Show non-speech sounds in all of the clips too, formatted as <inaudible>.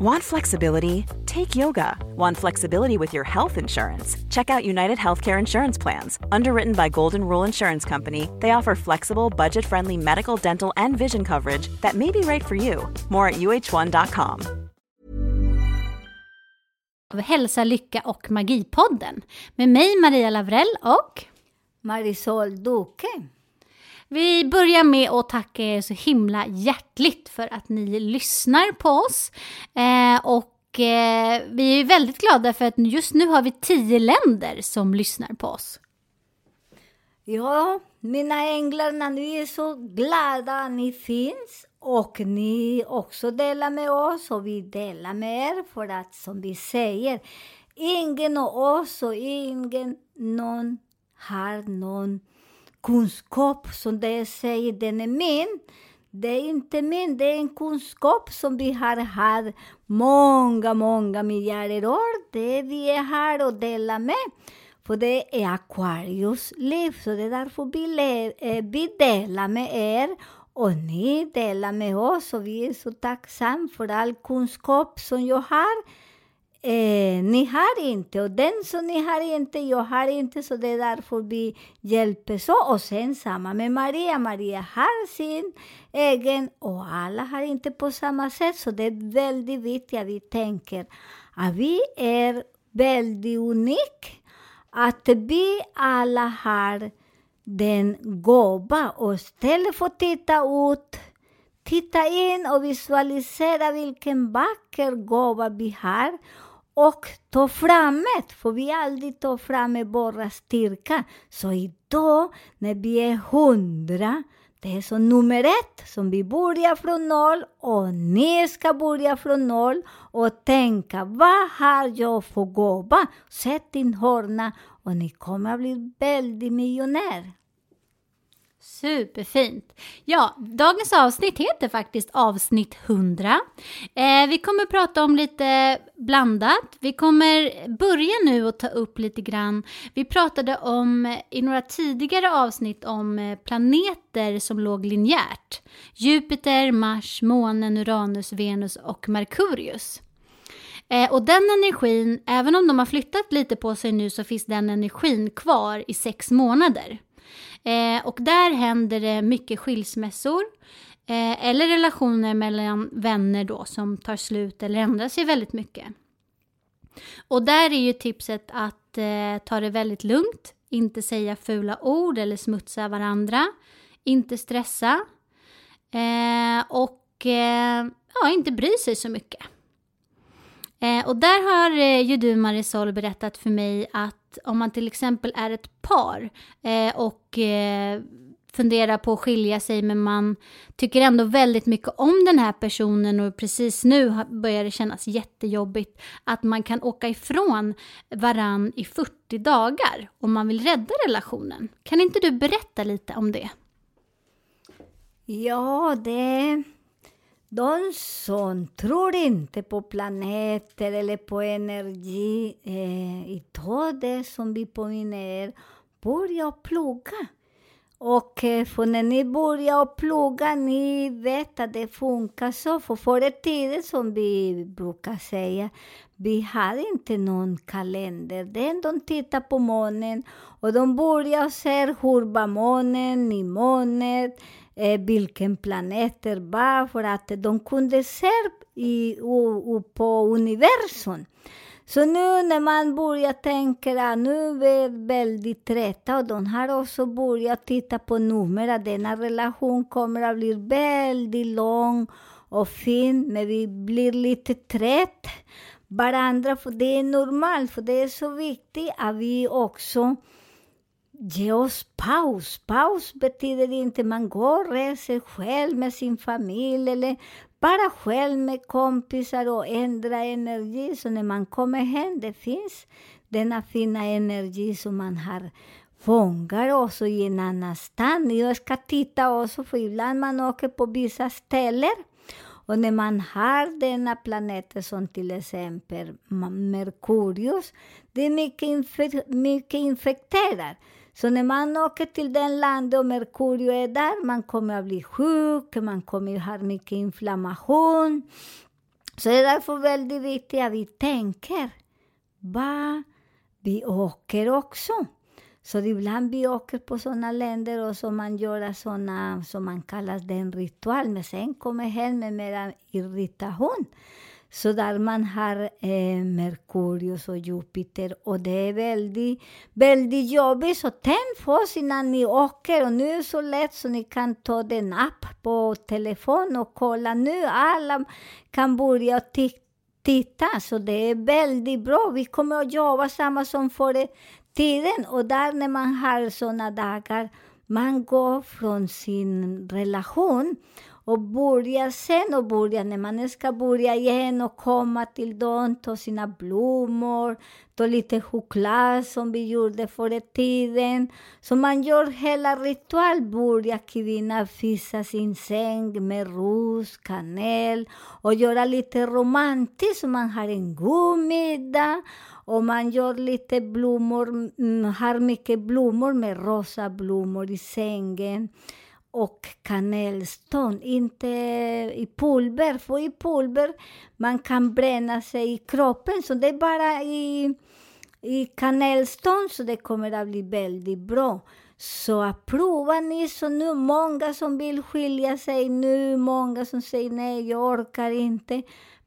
Want flexibility? Take yoga. Want flexibility with your health insurance? Check out United Healthcare Insurance Plans. Underwritten by Golden Rule Insurance Company, they offer flexible, budget friendly medical, dental, and vision coverage that may be right for you. More at uh1.com. Hälsa, Lycka och Magipodden med mig Maria Lavrell och Marisol Duque. Vi börjar med att tacka er så himla hjärtligt för att ni lyssnar på oss. Eh, och eh, vi är väldigt glada för att just nu har vi tio länder som lyssnar på oss. Ja, mina änglar, ni är så glada att ni finns och ni också delar med oss och vi delar med er för att som vi säger, ingen av oss och ingen någon har någon kunskap som det säger, den är min. Det är inte min, det är en kunskap som vi har haft många, många miljarder år. Det vi är här och delar med. För det är Aquarius liv, så det är därför vi, eh, vi delar med er och ni delar med oss och vi är så tacksamma för all kunskap som jag har. Eh, ni har inte och den som ni har inte, jag har inte, så det är därför vi hjälps åt. Och sen samma med Maria. Maria har sin egen och alla har inte på samma sätt, så det är väldigt viktigt att vi tänker att vi är väldigt unika, att vi alla har den gåva och istället för att titta ut Titta in och visualisera vilken vacker gåva vi har och ta fram det, för vi aldrig tar fram vår styrka. Så idag, när vi är hundra, det är så nummer ett, som vi börjar från noll och ni ska börja från noll och tänka, vad har jag för gåva? Sätt din hörna och ni kommer att bli väldigt miljonär. Superfint! Ja, dagens avsnitt heter faktiskt avsnitt 100. Eh, vi kommer prata om lite blandat. Vi kommer börja nu och ta upp lite grann. Vi pratade om i några tidigare avsnitt om eh, planeter som låg linjärt. Jupiter, Mars, månen, Uranus, Venus och Merkurius. Eh, och den energin, även om de har flyttat lite på sig nu så finns den energin kvar i sex månader. Eh, och där händer det mycket skilsmässor. Eh, eller relationer mellan vänner då som tar slut eller ändrar sig väldigt mycket. Och där är ju tipset att eh, ta det väldigt lugnt, inte säga fula ord eller smutsa varandra. inte stressa eh, och eh, ja, inte bry sig så mycket. Eh, och där har eh, ju du Marisol berättat för mig att om man till exempel är ett par eh, och eh, funderar på att skilja sig men man tycker ändå väldigt mycket om den här personen och precis nu börjar det kännas jättejobbigt att man kan åka ifrån varann i 40 dagar om man vill rädda relationen. Kan inte du berätta lite om det? Ja, det de som tror inte på planeter eller på energi, eh, idag det som vi påminner börja plugga. Och eh, för när ni börjar plugga, ni vet att det funkar så. För förr i tiden, som vi brukar säga, vi hade inte någon kalender. Den de tittar på månen och de börjar se hur var månen, eh, vilken planet det var, för att de kunde se i, u, på universum. Så nu när man börjar tänka att nu är vi väldigt trötta och de har också börjat titta på nummer, att denna relation kommer att bli väldigt lång och fin, men vi blir lite trött varandra, för det är normalt, för det är så viktigt att vi också ge oss paus. Paus betyder inte man går och reser själv med sin familj eller bara själv med kompisar och ändra energi. Så när man kommer hem, det finns denna fina energi som man har fångar också i en annan stan. Jag ska titta också, för ibland man åker på vissa ställen och när man har denna planeter som till exempel Merkurius, det är mycket, inf mycket infekterat. Så när man åker till den landet och Merkurio är där, man kommer att bli sjuk, man kommer att ha mycket inflammation. Så det är därför väldigt viktigt att vi tänker vad vi åker också. Så ibland vi åker på sådana länder och så man gör sådana som man kallar den ritual, men sen kommer hem med mer irritation. Så där man har eh, Merkurius och Jupiter och det är väldigt, väldigt jobbigt. Så tänk på oss innan ni åker och nu är det så lätt så ni kan ta den app på telefon och kolla nu. Alla kan börja titta, så det är väldigt bra. Vi kommer att jobba samma som förr tiden och där när man har sådana dagar, man går från sin relation och börja sen och börja när man ska börja igen och komma till dem, ta sina blommor, ta lite choklad som vi gjorde förr i tiden. Så man gör hela ritual, börja kvinnan fisa sin säng med ros, kanel och göra lite romantiskt, man har en god middag och man gör lite blommor, mm, har mycket blommor med rosa blommor i sängen och kanelstånd, inte i pulver. För i pulver man kan bränna sig i kroppen, så det är bara i, i kanelstånd så det kommer att bli väldigt bra. Så prova ni, så nu många som vill skilja sig nu, många som säger nej, jag orkar inte.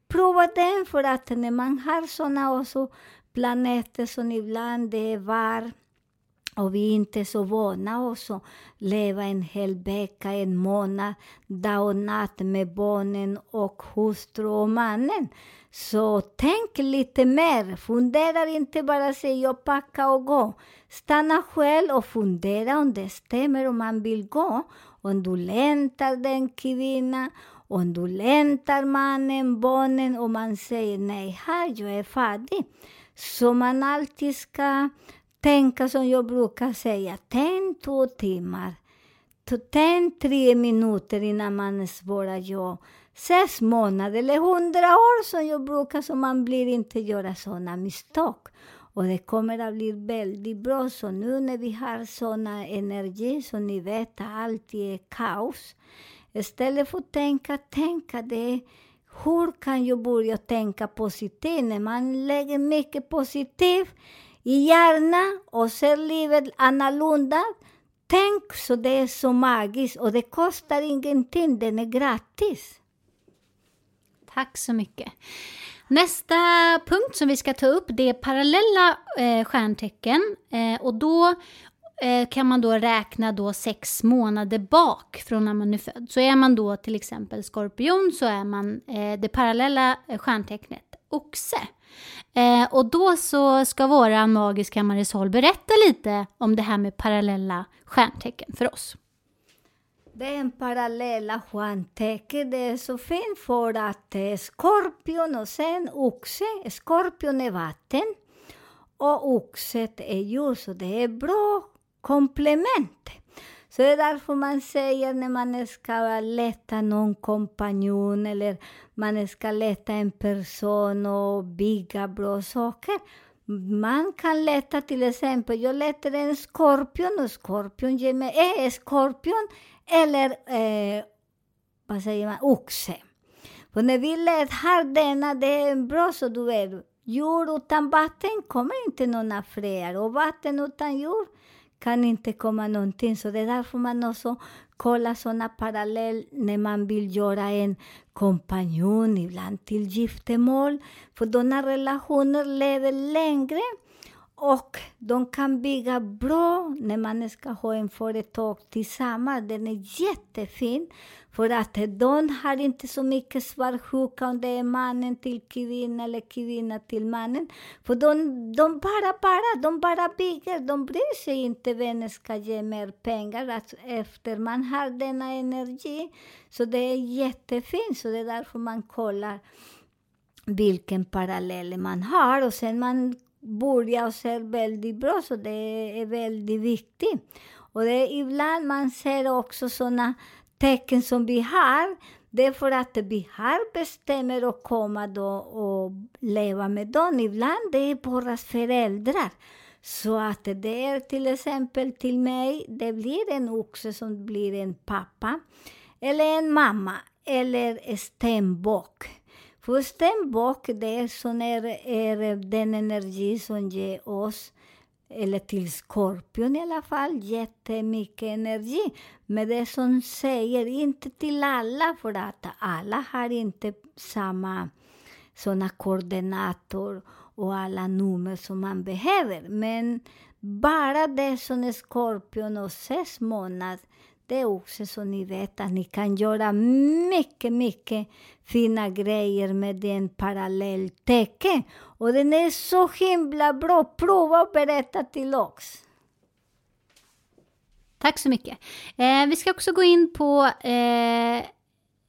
Prova den, för att när man har såna också planeter som ibland det är varmt och vi är inte så vana att leva en hel vecka, en månad, dag och natt med barnen och hustru och mannen. Så tänk lite mer. Fundera inte bara säga jag packa och gå. Stanna själv och fundera om det stämmer om man vill gå. Om du längtar den kvinnan, om du längtar mannen, barnen och man säger nej, här, jag är färdig. Så man alltid ska tänka som jag brukar säga, tänk två timmar. Tänk tre minuter innan man svarar ja. Sex månader eller hundra år som jag brukar, så man blir inte göra sådana misstag. Och det kommer att bli väldigt bra. Så nu när vi har sådana energi, så ni vet att är kaos. Istället för att tänka, tänka det hur kan jag börja tänka positivt? När man lägger mycket positivt i hjärnan och ser livet annorlunda. Tänk så det är så magiskt och det kostar ingenting, den är gratis. Tack så mycket. Nästa punkt som vi ska ta upp det är parallella eh, stjärntecken. Eh, och då eh, kan man då räkna då sex månader bak från när man är född. Så är man då till exempel skorpion så är man eh, det parallella eh, stjärntecknet oxe. Eh, och då så ska våran magiska Marisol berätta lite om det här med parallella stjärntecken för oss. Det är parallella stjärntecken. Det är så fint för att det är skorpion och sen oxe. Skorpion är vatten och oxet är djur, så det är bra komplement. Så det är därför man säger när man ska leta någon kompanjon eller man ska leta en person och bygga bra saker. Man kan leta till exempel, jag letar en skorpion och skorpion ger mig, eh, skorpion eller eh, vad säger man, oxe. För när vi letar denna, det är bra så du vet, Jord utan vatten kommer inte några fler och vatten utan jord kan inte komma någonting. Så det är därför man också kollar sådana parallell när man vill göra en kompanjon, ibland till giftermål. För sådana relationer lever längre och de kan bygga bra när man ska ha en företag tillsammans. Den är jättefin. För att de har inte så mycket svartsjuka om det är mannen till kvinnan eller kvinnan till mannen. För de, de bara, bara, de bara bygger. De bryr sig inte vem ska ge mer pengar Alltså, efter man har denna energi. Så det är jättefint. Så det är därför man kollar vilken parallell man har. Och sen man börjar och ser väldigt bra, så det är väldigt viktigt. Och det är ibland man ser också sådana tecken som vi har, det är för att vi har bestämt att komma då och leva med dem. Ibland det är våra föräldrar. Så att det är till exempel till mig, det blir en oxe som blir en pappa, eller en mamma, eller stenbock. För stenbock, det är, så är, är den energi som ger oss eller till skorpion i alla fall, jättemycket energi. Men det som säger, inte till alla, för att alla har inte samma såna koordinator och alla nummer som man behöver. Men bara det som är skorpion och sex månader, det är också så ni vet att ni kan göra mycket, mycket fina grejer med den parallelltecken. Och den är så himla bra. Prova att berätta till oss. Tack så mycket. Eh, vi ska också gå in på eh,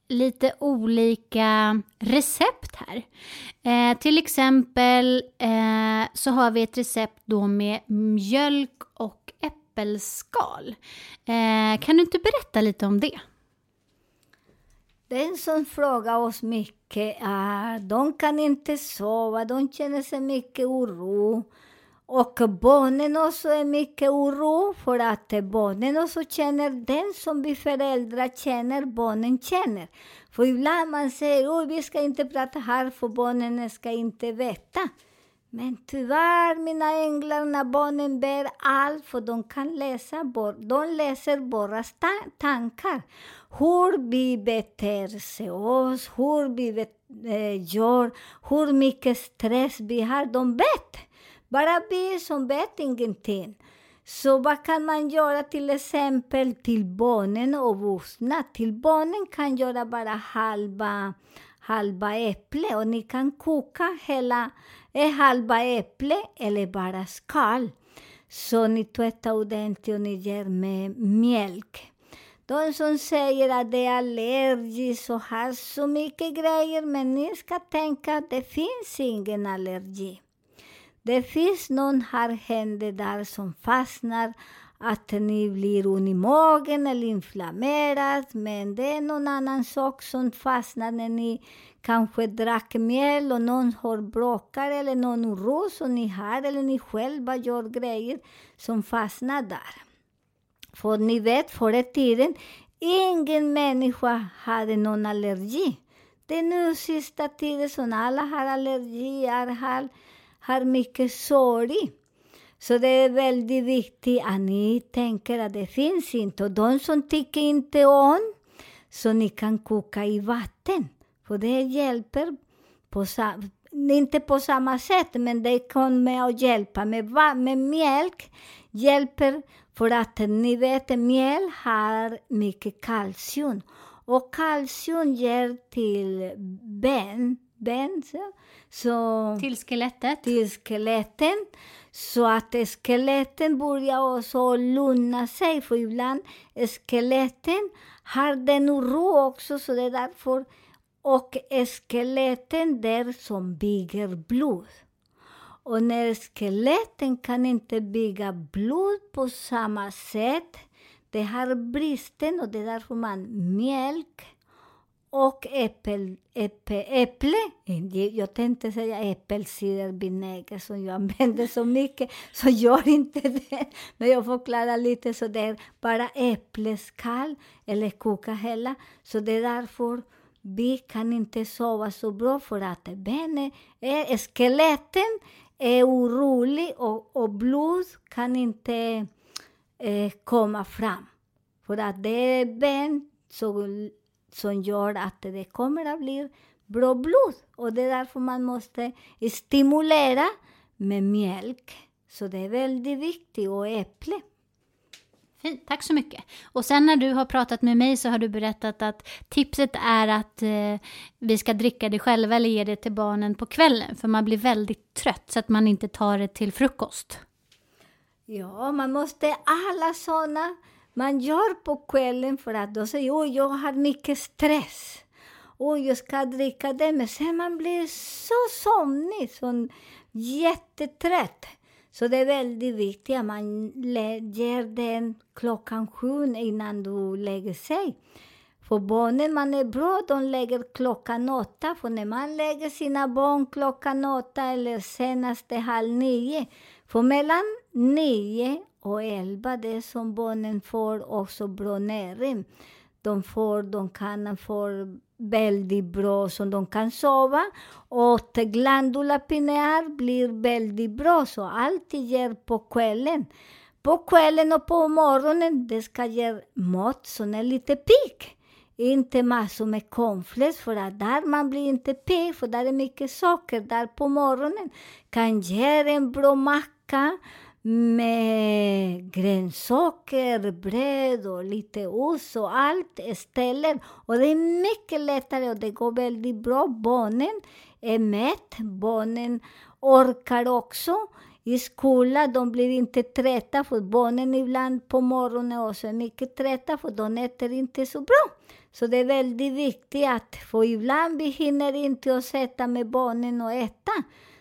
lite olika recept här. Eh, till exempel eh, så har vi ett recept då med mjölk och äppelskal. Eh, kan du inte berätta lite om det? Den som frågar oss mycket är, de kan inte sova, de känner sig mycket oro. Och barnen också är mycket oro för att barnen också känner den som vi föräldrar känner, barnen känner. För ibland man säger att vi ska inte prata här för barnen ska inte veta. Men tyvärr, mina änglar, när barnen ber allt, för de kan läsa, de läser våra tankar. Hur vi beter sig oss, hur vi eh, gör, hur mycket stress vi har, de vet. Bara vi som vet ingenting. Så vad kan man göra till exempel till barnen och vuxna? Till barnen kan göra bara halva, halva äpple och ni kan koka hela är halva äpple eller bara skal. Så ni tvättar ordentligt och ni ger med mjölk. De som säger att det är allergiskt och har så mycket grejer, men ni ska tänka att det finns ingen allergi. Det finns någon här händer där som fastnar, att ni blir ont i magen eller inflammerad, men det är någon annan sak som fastnar när ni kanske drack mjöl och någon har bråkar eller någon oro som ni har eller ni själva gör grejer som fastnar där. För ni vet, förr i tiden, ingen människa hade någon allergi. Det är nu sista tiden som alla har allergier, har, har mycket sorg. Så det är väldigt viktigt att ni tänker att det finns inte. Och de som tycker inte om, så ni kan koka i vatten. För det hjälper på inte på samma sätt, men det kommer att hjälpa. Med, med mjölk hjälper för att ni vet, mjölk har mycket kalcium. Och kalcium ger till ben, ben så, till skelettet? Till skeletten. Så att skeletten börjar också lugna sig, för ibland skeletten har den oro också, så det är därför. Och skeletten där som bygger blod. Och när skeletten kan inte bygga blod på samma sätt, det har bristen och det är därför man mjölk och äppel, äpple, äpple. Jag tänkte säga äppelcidervinäger som jag <laughs> använder så mycket, så gör inte det. Men jag förklarar lite så det är bara äppleskall eller koka hela. Så det är därför vi kan inte sova så bra för att benen, är, skeletten är orolig och, och blod kan inte eh, komma fram. För att det är ben så som gör att det kommer att bli bra blod. Och det är därför man måste stimulera med mjölk. Så det är väldigt viktigt, och äpple. Fint, tack så mycket. Och sen när du har pratat med mig så har du berättat att tipset är att eh, vi ska dricka det själva eller ge det till barnen på kvällen, för man blir väldigt trött så att man inte tar det till frukost. Ja, man måste alla sådana man gör på kvällen för att då säger oj, jag har mycket stress. Oj, jag ska dricka det. Men sen man blir så somnig, så jättetrött. Så det är väldigt viktigt att man ger den klockan sju innan du lägger sig. För barnen, man är bra, de lägger klockan åtta. För när man lägger sina barn klockan åtta eller senast halv nio, för mellan nio och elva, det är som barnen får också bra näring. De, får, de kan få väldigt bra så de kan sova. Och glandula pineal blir väldigt bra, så alltid ger på kvällen. På kvällen och på morgonen det ska ge mat som är lite pigg. Inte massor med cornflakes, för att där man blir inte pigg, för där är mycket socker. Där på morgonen kan ge en bra macka med grönsaker, bröd och lite ost och allt istället. Och det är mycket lättare och det går väldigt bra. Barnen är mätt, barnen orkar också. I skolan de blir inte trötta, för barnen ibland på morgonen också är mycket trötta, för de äter inte så bra. Så det är väldigt viktigt att, för ibland vi hinner inte att sätta med barnen och äta.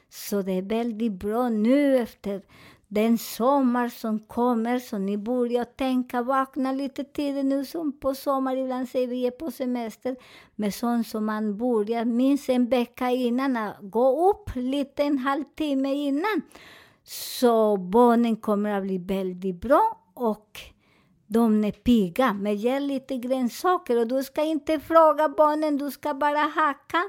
Så det är väldigt bra nu efter den sommar som kommer, så ni börjar tänka, vakna lite tidigt nu som på sommar, ibland säger vi är på semester, men sånt som man börjar minst en vecka innan, gå upp lite en halvtimme innan. Så barnen kommer att bli väldigt bra och de är pigga, men ge lite grönsaker och du ska inte fråga barnen, du ska bara hacka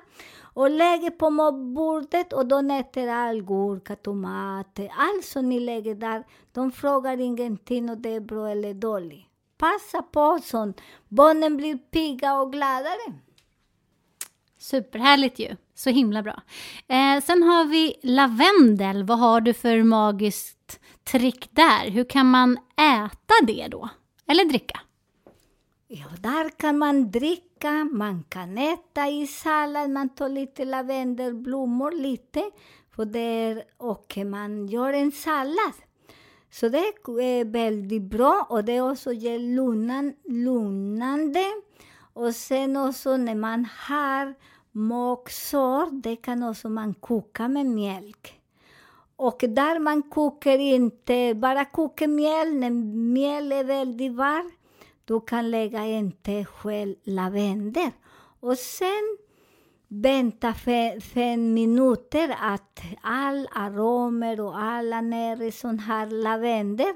och lägger på matbordet och de äter all gurka, tomater, allt som ni lägger där. De frågar ingenting om det är bra eller dåligt. Passa på sånt. Barnen blir pigga och gladare. Superhärligt ju. Så himla bra. Eh, sen har vi lavendel. Vad har du för magiskt trick där? Hur kan man äta det då? Eller dricka? Ja, där kan man dricka, man kan äta i sallad, man tar lite lavendelblommor lite, för där, och man gör en sallad. Så det är väldigt bra och det också ger lugnande. Och sen också när man har magsår, det kan också man koka med mjölk. Och där man kokar inte, bara kokar mjöl, när mjöl är väldigt varmt, du kan lägga en tesked lavendel. Och sen vänta fem minuter att all aromer och alla näring som har lavendel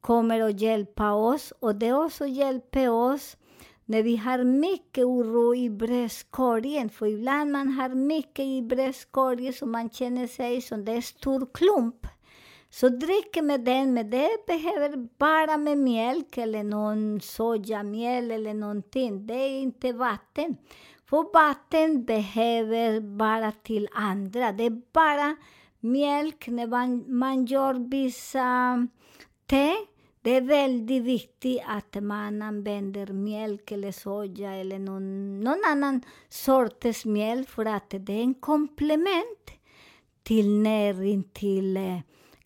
kommer att hjälpa oss. Och det också hjälper oss när vi har mycket oro i bröstkorgen. För ibland man har mycket i bröstkorgen så man känner sig som det är stor klump. Så dricker med den, men det behöver bara med mjölk eller någon sojamjöl eller någonting. Det är inte vatten. För vatten behöver bara till andra. Det är bara mjölk när man, man gör vissa te. Det är väldigt viktigt att man använder mjölk eller soja eller någon, någon annan sorts mjölk för att det är en komplement till näring till eh,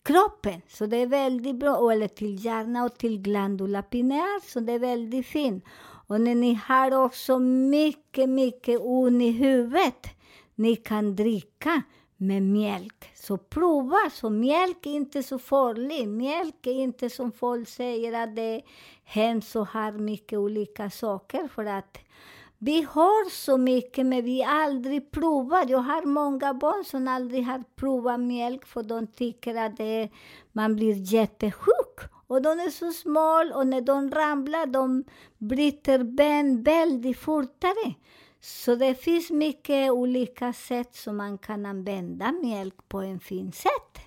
kroppen. Så det är väldigt bra. Eller till hjärna och till glandula pineal, så det är väldigt fint. Och när ni har också mycket, mycket ont i huvudet, ni kan dricka med mjölk. Så prova, så mjölk är inte så farlig. Mjölk är inte som folk säger att det är hemskt och har mycket olika saker. För att vi har så mycket, men vi aldrig provat. Jag har många barn som aldrig har provat mjölk, för de tycker att det, man blir jättesjuk. Och de är så små, och när de ramlar, de bryter ben väldigt fortare. Så det finns mycket olika sätt som man kan använda mjölk på en fin sätt.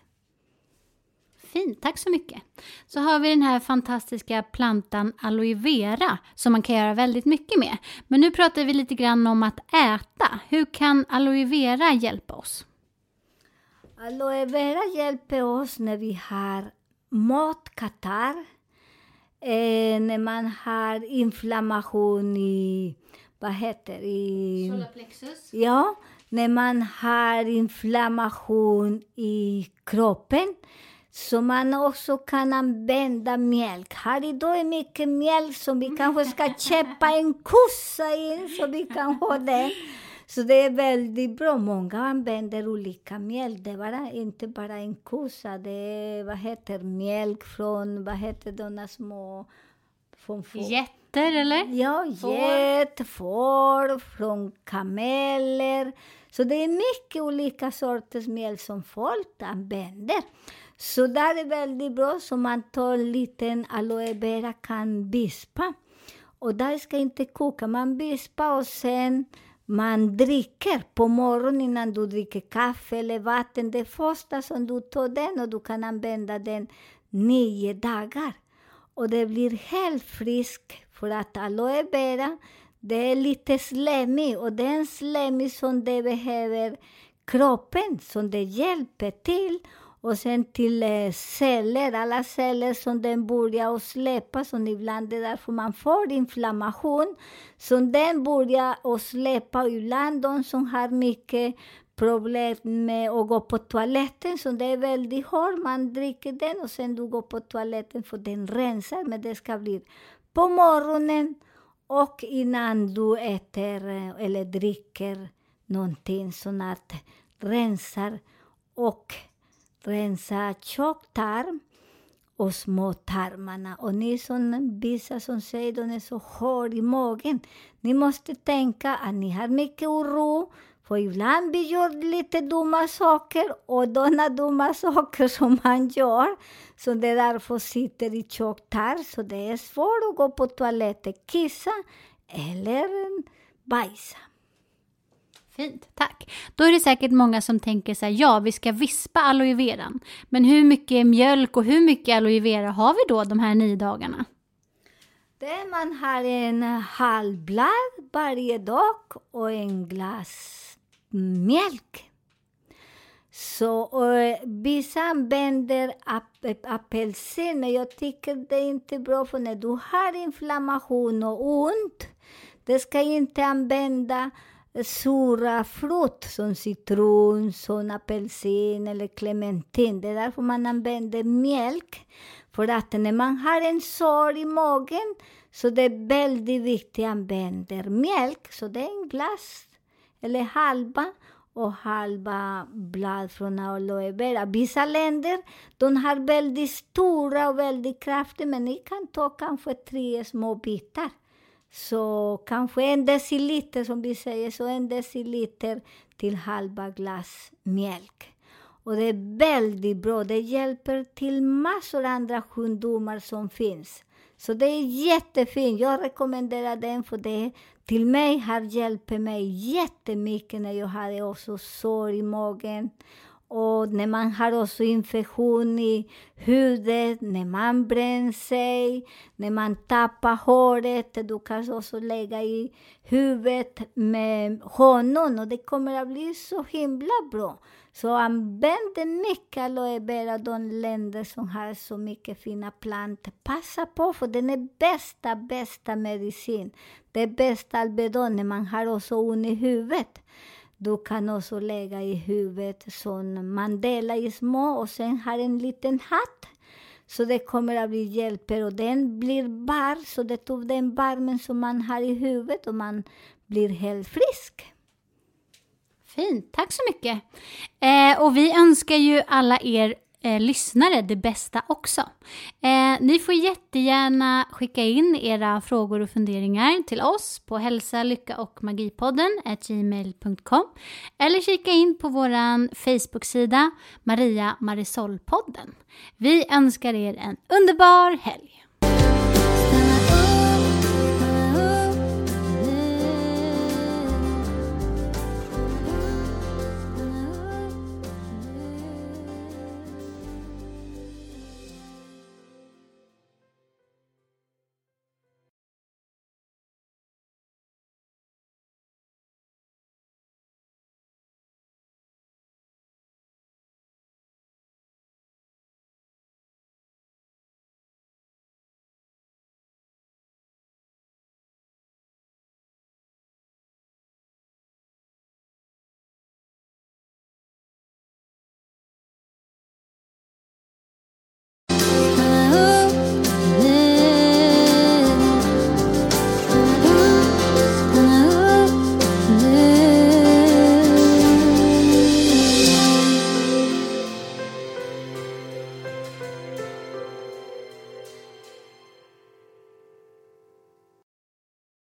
Fint, tack så mycket. Så har vi den här fantastiska plantan aloe vera som man kan göra väldigt mycket med. Men nu pratar vi lite grann om att äta. Hur kan aloe vera hjälpa oss? Aloe vera hjälper oss när vi har matkatarr, eh, när man har inflammation i, vad heter i... Solarplexus? Ja, när man har inflammation i kroppen. Så man också kan använda mjölk. Här idag är mycket mjölk som vi kanske ska köpa en kossa in så vi kan ha det. Så det är väldigt bra. Många använder olika mjölk. Det är bara, inte bara en kossa. Det är, vad heter mjölk från, vad heter de små... Från Getter eller? Ja, get, får, från kameler. Så det är mycket olika sorters mjölk som folk använder. Så där är väldigt bra, så man tar en liten aloe vera, kan vispa. Och där ska inte koka, man vispar och sen man dricker på morgonen innan du dricker kaffe eller vatten. Det första som du tar den och du kan använda den nio dagar. Och det blir helt frisk för att aloe vera, det är lite slemmig och den slemmig som det behöver kroppen, som det hjälper till och sen till eh, celler, alla celler som den börjar att släppa, som ibland är därför man får inflammation. Så den börjar att släppa, ibland de som har mycket problem med att gå på toaletten, så det är väldigt hårt, man dricker den och sen du går på toaletten för den rensar, men det ska bli på morgonen och innan du äter eh, eller dricker någonting, så att rensar och rensa tjocktarm och småtarmarna. Och ni som vissa som säger att de är så hårda i magen, ni måste tänka att ni har mycket oro, för ibland vi gör lite dumma saker och sådana dumma <laughs> saker som man gör, så det därför sitter i tjocktarm, så det är svårt att gå på toaletten, kissa eller bajsa. Fint, tack. Då är det säkert många som tänker så här, ja vi ska vispa aloe veran. Men hur mycket mjölk och hur mycket aloe vera har vi då de här nio dagarna? Det man har en halv blad varje dag och en glas mjölk. Så vissa använder ap apelsin, men jag tycker det är inte bra för när du har inflammation och ont, det ska inte använda sura frukt som citron, som apelsin eller clementin. Det är därför man använder mjölk. För att när man har en sår i magen så det är väldigt viktigt att använda mjölk. Så det är en glass eller halva och halva blad från aloe vera. Vissa länder de har väldigt stora och väldigt kraftiga, men ni kan ta kanske tre små bitar. Så kanske en deciliter, som vi säger, så en deciliter till halva glas mjölk. Och det är väldigt bra. Det hjälper till massor andra sjukdomar som finns. Så det är jättefint. Jag rekommenderar den för det till mig har hjälpt mig jättemycket när jag hade också sår i magen och när man har också infektion i huvudet, när man bränner sig, när man tappar håret, du kan också lägga i huvudet med honung och det kommer att bli så himla bra. Så använd mycket aloe vera, de länder som har så mycket fina plantor. Passa på, för den är bästa, bästa medicin. Det är bästa Alvedon när man har också ont i huvudet. Du kan också lägga i huvudet som Mandela i små och sen har en liten hatt. Så det kommer att bli hjälper och den blir bar, så det tog den barmen som man har i huvudet och man blir helt frisk. Fint, tack så mycket. Eh, och vi önskar ju alla er eh, lyssnare det bästa också. Eh, ni får jättegärna skicka in era frågor och funderingar till oss på hälsa, lycka och magipodden gmail.com eller kika in på vår Facebook-sida Maria Marisol-podden. Vi önskar er en underbar helg!